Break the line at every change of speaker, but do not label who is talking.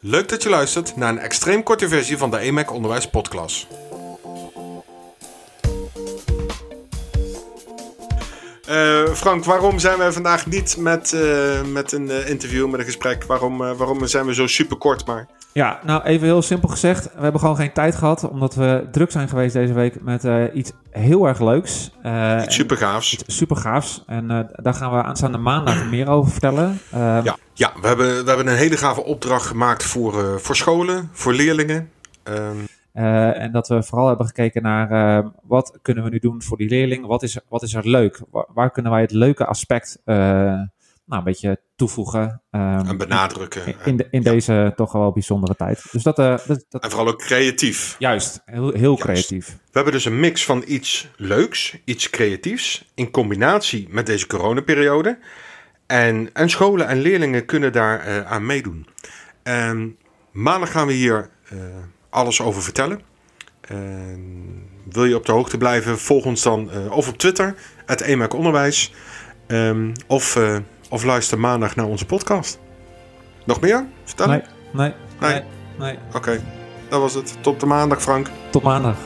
Leuk dat je luistert naar een extreem korte versie van de EMAC Onderwijs Podcast. Uh, Frank, waarom zijn wij vandaag niet met, uh, met een uh, interview, met een gesprek? Waarom, waarom zijn we zo super kort maar?
Ja, nou even heel simpel gezegd. We hebben gewoon geen tijd gehad, omdat we druk zijn geweest deze week met iets heel erg leuks.
iets gaafs.
Iets super gaafs. En daar gaan we aanstaande maandag meer over vertellen.
ja, ja we, hebben, we hebben een hele gave opdracht gemaakt voor, voor scholen, voor leerlingen.
Um, uh, en dat we vooral hebben gekeken naar uh, wat kunnen we nu doen voor die leerling? Wat is, wat is er leuk? Waar, waar kunnen wij het leuke aspect uh, nou, een beetje toevoegen?
Um, en benadrukken.
In, de, in ja. deze toch wel bijzondere tijd. Dus dat, dat,
dat, en vooral ook creatief.
Juist, heel, heel Juist. creatief.
We hebben dus een mix van iets leuks, iets creatiefs, in combinatie met deze coronaperiode. En, en scholen en leerlingen kunnen daar aan meedoen. En maandag gaan we hier alles over vertellen. wil je op de hoogte blijven, volg ons dan uh, of op Twitter, het EMAC Onderwijs. Um, of, uh, of luister maandag naar onze podcast. Nog meer? Vertellen?
Nee, nee, nee. nee.
Oké, okay. dat was het. Tot de maandag, Frank.
Tot maandag.